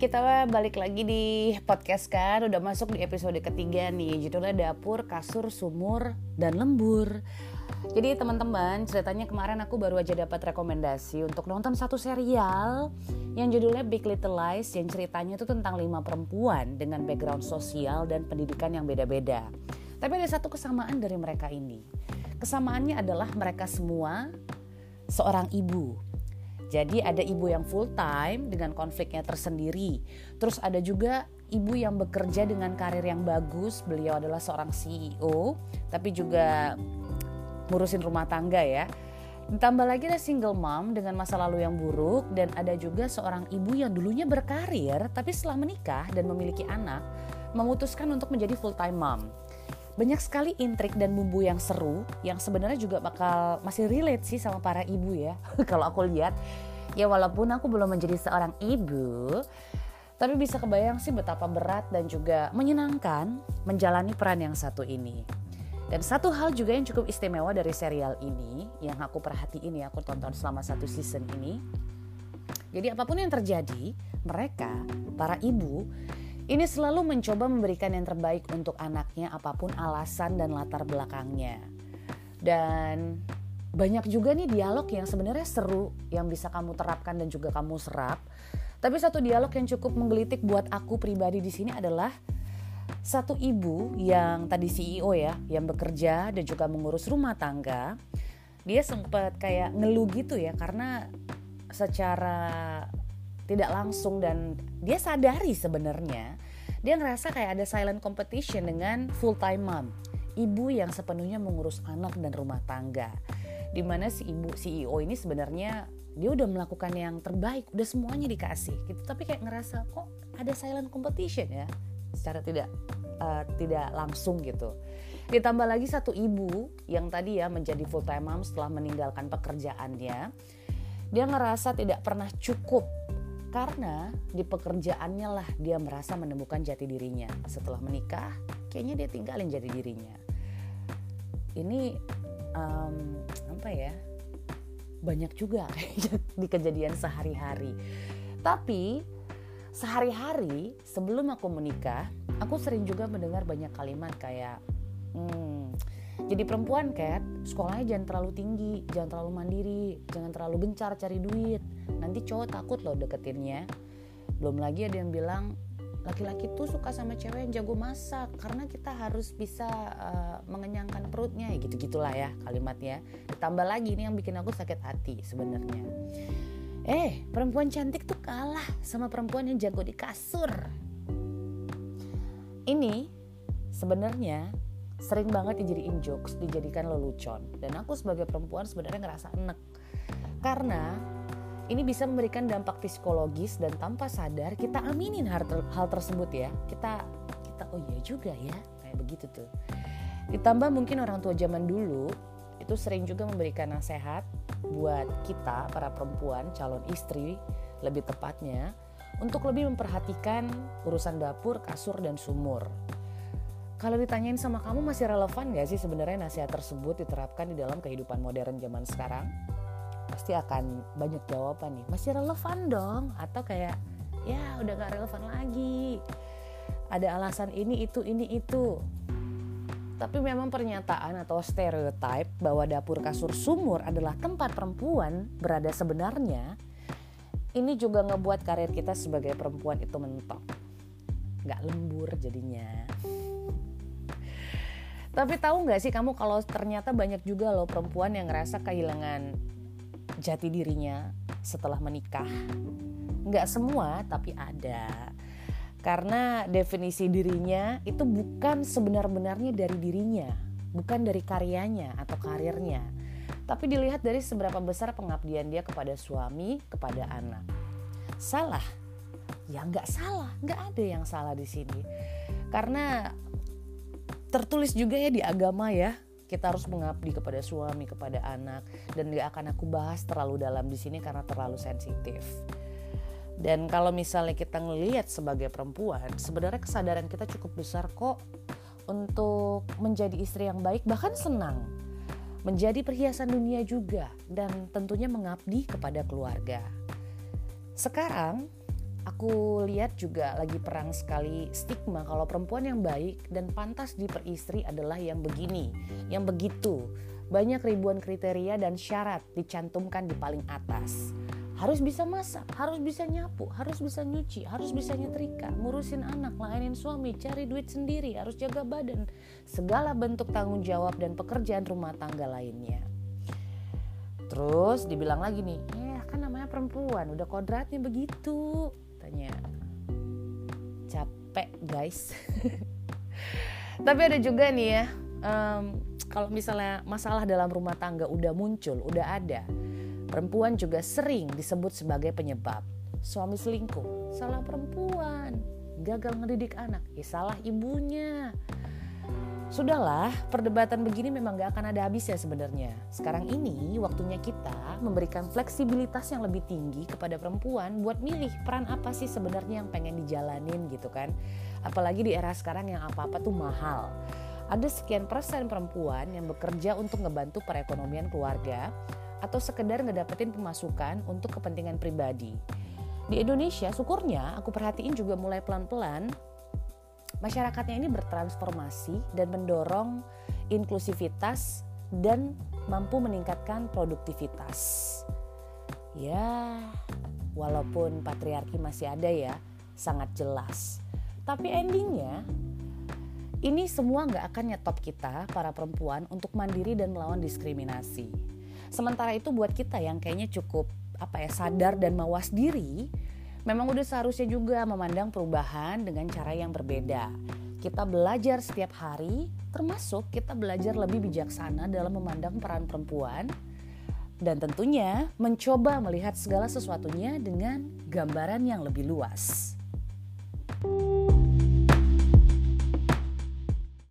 kita balik lagi di podcast kan. Udah masuk di episode ketiga nih. Judulnya Dapur, Kasur, Sumur, dan Lembur. Jadi teman-teman ceritanya kemarin aku baru aja dapat rekomendasi Untuk nonton satu serial Yang judulnya Big Little Lies Yang ceritanya itu tentang lima perempuan Dengan background sosial dan pendidikan yang beda-beda. Tapi ada satu kesamaan dari mereka ini. Kesamaannya adalah mereka semua seorang ibu jadi ada ibu yang full time dengan konfliknya tersendiri. Terus ada juga ibu yang bekerja dengan karir yang bagus. Beliau adalah seorang CEO, tapi juga ngurusin rumah tangga ya. Ditambah lagi ada single mom dengan masa lalu yang buruk dan ada juga seorang ibu yang dulunya berkarir tapi setelah menikah dan memiliki anak memutuskan untuk menjadi full time mom banyak sekali intrik dan bumbu yang seru yang sebenarnya juga bakal masih relate sih sama para ibu ya. Kalau aku lihat ya walaupun aku belum menjadi seorang ibu tapi bisa kebayang sih betapa berat dan juga menyenangkan menjalani peran yang satu ini. Dan satu hal juga yang cukup istimewa dari serial ini yang aku perhatiin ya aku tonton selama satu season ini. Jadi apa pun yang terjadi mereka para ibu ini selalu mencoba memberikan yang terbaik untuk anaknya apa pun alasan dan latar belakangnya. Dan banyak juga nih dialog yang sebenarnya seru yang bisa kamu terapkan dan juga kamu serap. Tapi satu dialog yang cukup menggelitik buat aku pribadi di sini adalah satu ibu yang tadi CEO ya, yang bekerja dan juga mengurus rumah tangga. Dia sempat kayak ngeluh gitu ya karena secara tidak langsung dan dia sadari sebenarnya dia ngerasa kayak ada silent competition dengan full time mom ibu yang sepenuhnya mengurus anak dan rumah tangga. Di mana si ibu CEO ini sebenarnya dia udah melakukan yang terbaik udah semuanya dikasih gitu. Tapi kayak ngerasa kok ada silent competition ya? Secara tidak uh, tidak langsung gitu. Ditambah lagi satu ibu yang tadi ya menjadi full time mom setelah meninggalkan pekerjaannya dia ngerasa tidak pernah cukup karena di pekerjaannya lah dia merasa menemukan jati dirinya. Setelah menikah, kayaknya dia tinggalin jati dirinya. Ini um, apa ya? Banyak juga di kejadian sehari-hari. Tapi sehari-hari sebelum aku menikah, aku sering juga mendengar banyak kalimat kayak, hmm, jadi perempuan Kat, sekolahnya jangan terlalu tinggi, jangan terlalu mandiri, jangan terlalu gencar cari duit. Nanti cowok takut loh deketinnya. Belum lagi ada yang bilang laki-laki tuh suka sama cewek yang jago masak karena kita harus bisa uh, mengenyangkan perutnya ya gitu gitulah ya kalimatnya. Ditambah lagi ini yang bikin aku sakit hati sebenarnya. Eh, perempuan cantik tuh kalah sama perempuan yang jago di kasur. Ini sebenarnya sering banget dijadiin jokes, dijadikan lelucon. Dan aku sebagai perempuan sebenarnya ngerasa enek. Karena ini bisa memberikan dampak psikologis dan tanpa sadar kita aminin hal, hal tersebut ya. Kita kita oh iya juga ya, kayak begitu tuh. Ditambah mungkin orang tua zaman dulu itu sering juga memberikan nasihat buat kita para perempuan calon istri lebih tepatnya untuk lebih memperhatikan urusan dapur, kasur dan sumur kalau ditanyain sama kamu masih relevan gak sih sebenarnya nasihat tersebut diterapkan di dalam kehidupan modern zaman sekarang? Pasti akan banyak jawaban nih. Masih relevan dong atau kayak ya udah gak relevan lagi. Ada alasan ini itu ini itu. Tapi memang pernyataan atau stereotip bahwa dapur kasur sumur adalah tempat perempuan berada sebenarnya ini juga ngebuat karir kita sebagai perempuan itu mentok. Gak lembur jadinya. Tapi tahu nggak sih kamu kalau ternyata banyak juga loh perempuan yang ngerasa kehilangan jati dirinya setelah menikah. Nggak semua tapi ada. Karena definisi dirinya itu bukan sebenar-benarnya dari dirinya, bukan dari karyanya atau karirnya, tapi dilihat dari seberapa besar pengabdian dia kepada suami, kepada anak. Salah? Ya nggak salah, nggak ada yang salah di sini. Karena tertulis juga ya di agama ya kita harus mengabdi kepada suami kepada anak dan gak akan aku bahas terlalu dalam di sini karena terlalu sensitif. Dan kalau misalnya kita ngelihat sebagai perempuan sebenarnya kesadaran kita cukup besar kok untuk menjadi istri yang baik bahkan senang. Menjadi perhiasan dunia juga dan tentunya mengabdi kepada keluarga. Sekarang aku lihat juga lagi perang sekali stigma kalau perempuan yang baik dan pantas diperistri adalah yang begini, yang begitu. Banyak ribuan kriteria dan syarat dicantumkan di paling atas. Harus bisa masak, harus bisa nyapu, harus bisa nyuci, harus bisa nyetrika, ngurusin anak, layanin suami, cari duit sendiri, harus jaga badan, segala bentuk tanggung jawab dan pekerjaan rumah tangga lainnya. Terus dibilang lagi nih, ya kan namanya perempuan, udah kodratnya begitu katanya capek guys. Tapi ada juga nih ya um, kalau misalnya masalah dalam rumah tangga udah muncul udah ada perempuan juga sering disebut sebagai penyebab suami selingkuh. Salah perempuan gagal ngedidik anak. Ya salah ibunya. Sudahlah, perdebatan begini memang gak akan ada habisnya sebenarnya. Sekarang ini waktunya kita memberikan fleksibilitas yang lebih tinggi kepada perempuan buat milih peran apa sih sebenarnya yang pengen dijalanin gitu kan. Apalagi di era sekarang yang apa-apa tuh mahal. Ada sekian persen perempuan yang bekerja untuk ngebantu perekonomian keluarga atau sekedar ngedapetin pemasukan untuk kepentingan pribadi. Di Indonesia, syukurnya aku perhatiin juga mulai pelan-pelan masyarakatnya ini bertransformasi dan mendorong inklusivitas dan mampu meningkatkan produktivitas. Ya, walaupun patriarki masih ada ya, sangat jelas. Tapi endingnya, ini semua nggak akan nyetop kita para perempuan untuk mandiri dan melawan diskriminasi. Sementara itu buat kita yang kayaknya cukup apa ya sadar dan mawas diri, Memang udah seharusnya juga memandang perubahan dengan cara yang berbeda. Kita belajar setiap hari, termasuk kita belajar lebih bijaksana dalam memandang peran perempuan dan tentunya mencoba melihat segala sesuatunya dengan gambaran yang lebih luas.